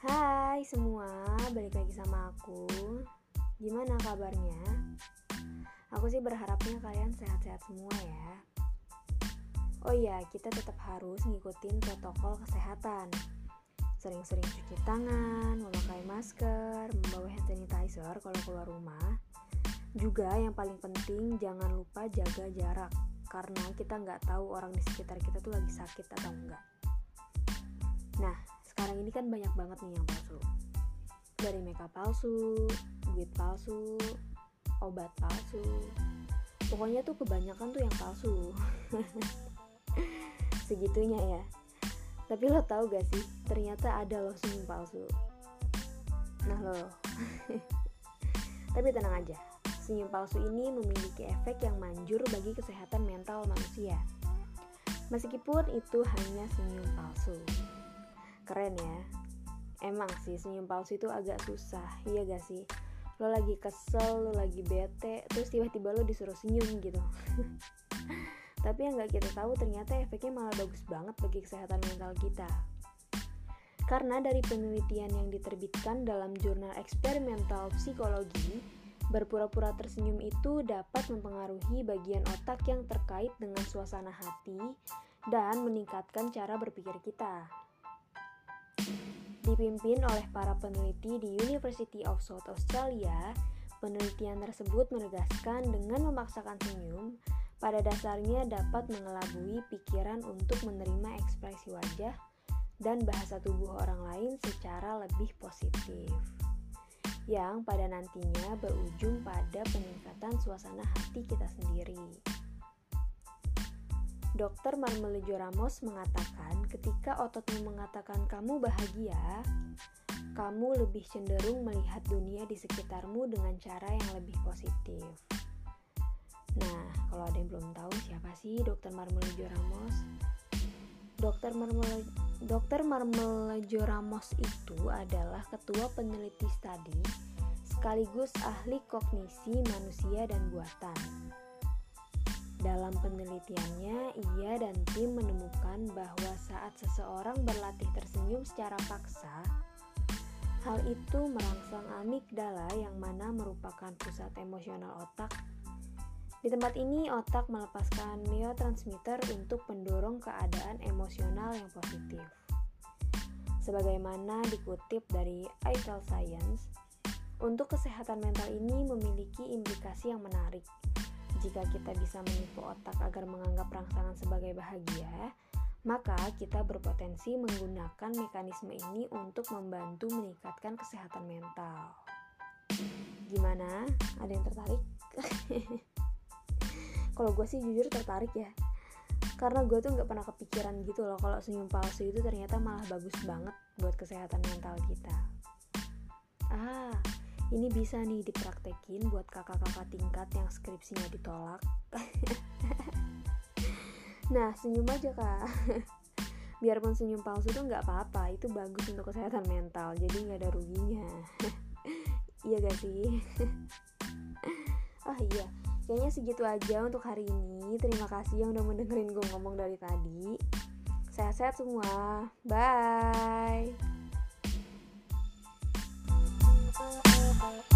Hai semua, balik lagi sama aku. Gimana kabarnya? Aku sih berharapnya kalian sehat-sehat semua ya. Oh iya, kita tetap harus ngikutin protokol kesehatan. Sering-sering cuci tangan, memakai masker, membawa hand sanitizer kalau keluar rumah. Juga yang paling penting jangan lupa jaga jarak karena kita nggak tahu orang di sekitar kita tuh lagi sakit atau enggak. Nah, ini kan banyak banget nih yang palsu dari makeup palsu, duit palsu, obat palsu. Pokoknya tuh kebanyakan tuh yang palsu. Segitunya ya. Tapi lo tau gak sih, ternyata ada loh senyum palsu. Nah lo. Tapi tenang aja, senyum palsu ini memiliki efek yang manjur bagi kesehatan mental manusia. Meskipun itu hanya senyum palsu. Keren ya, emang sih senyum palsu itu agak susah iya gak sih? Lo lagi kesel lo lagi bete terus tiba-tiba lo disuruh senyum gitu. Tapi yang gak kita tahu ternyata efeknya malah bagus banget bagi kesehatan mental kita. Karena dari penelitian yang diterbitkan dalam jurnal eksperimental psikologi berpura-pura tersenyum itu dapat mempengaruhi bagian otak yang terkait dengan suasana hati dan meningkatkan cara berpikir kita dipimpin oleh para peneliti di University of South Australia, penelitian tersebut menegaskan dengan memaksakan senyum, pada dasarnya dapat mengelabui pikiran untuk menerima ekspresi wajah dan bahasa tubuh orang lain secara lebih positif yang pada nantinya berujung pada peningkatan suasana hati kita sendiri. Dokter Marmelejo Ramos mengatakan, ketika ototmu mengatakan kamu bahagia, kamu lebih cenderung melihat dunia di sekitarmu dengan cara yang lebih positif. Nah, kalau ada yang belum tahu siapa sih Dokter Marmelejo Ramos? Dokter Marmele Dokter Marmelejo Ramos itu adalah ketua peneliti studi sekaligus ahli kognisi manusia dan buatan. Dalam penelitiannya, ia dan tim menemukan bahwa saat seseorang berlatih tersenyum secara paksa, hal itu merangsang amigdala yang mana merupakan pusat emosional otak. Di tempat ini, otak melepaskan neurotransmitter untuk mendorong keadaan emosional yang positif. Sebagaimana dikutip dari Eiffel Science, untuk kesehatan mental ini memiliki implikasi yang menarik – jika kita bisa menipu otak agar menganggap rangsangan sebagai bahagia, maka kita berpotensi menggunakan mekanisme ini untuk membantu meningkatkan kesehatan mental. Gimana? Ada yang tertarik? kalau gue sih jujur tertarik ya karena gue tuh nggak pernah kepikiran gitu loh kalau senyum palsu itu ternyata malah bagus banget buat kesehatan mental kita ah ini bisa nih dipraktekin buat kakak-kakak tingkat yang skripsinya ditolak. Nah senyum aja kak. Biarpun senyum palsu tuh nggak apa-apa. Itu bagus untuk kesehatan mental. Jadi nggak ada ruginya. Iya gak sih? Oh iya. Kayaknya segitu aja untuk hari ini. Terima kasih yang udah mendengerin gue ngomong dari tadi. Sehat-sehat semua. Bye Thank you.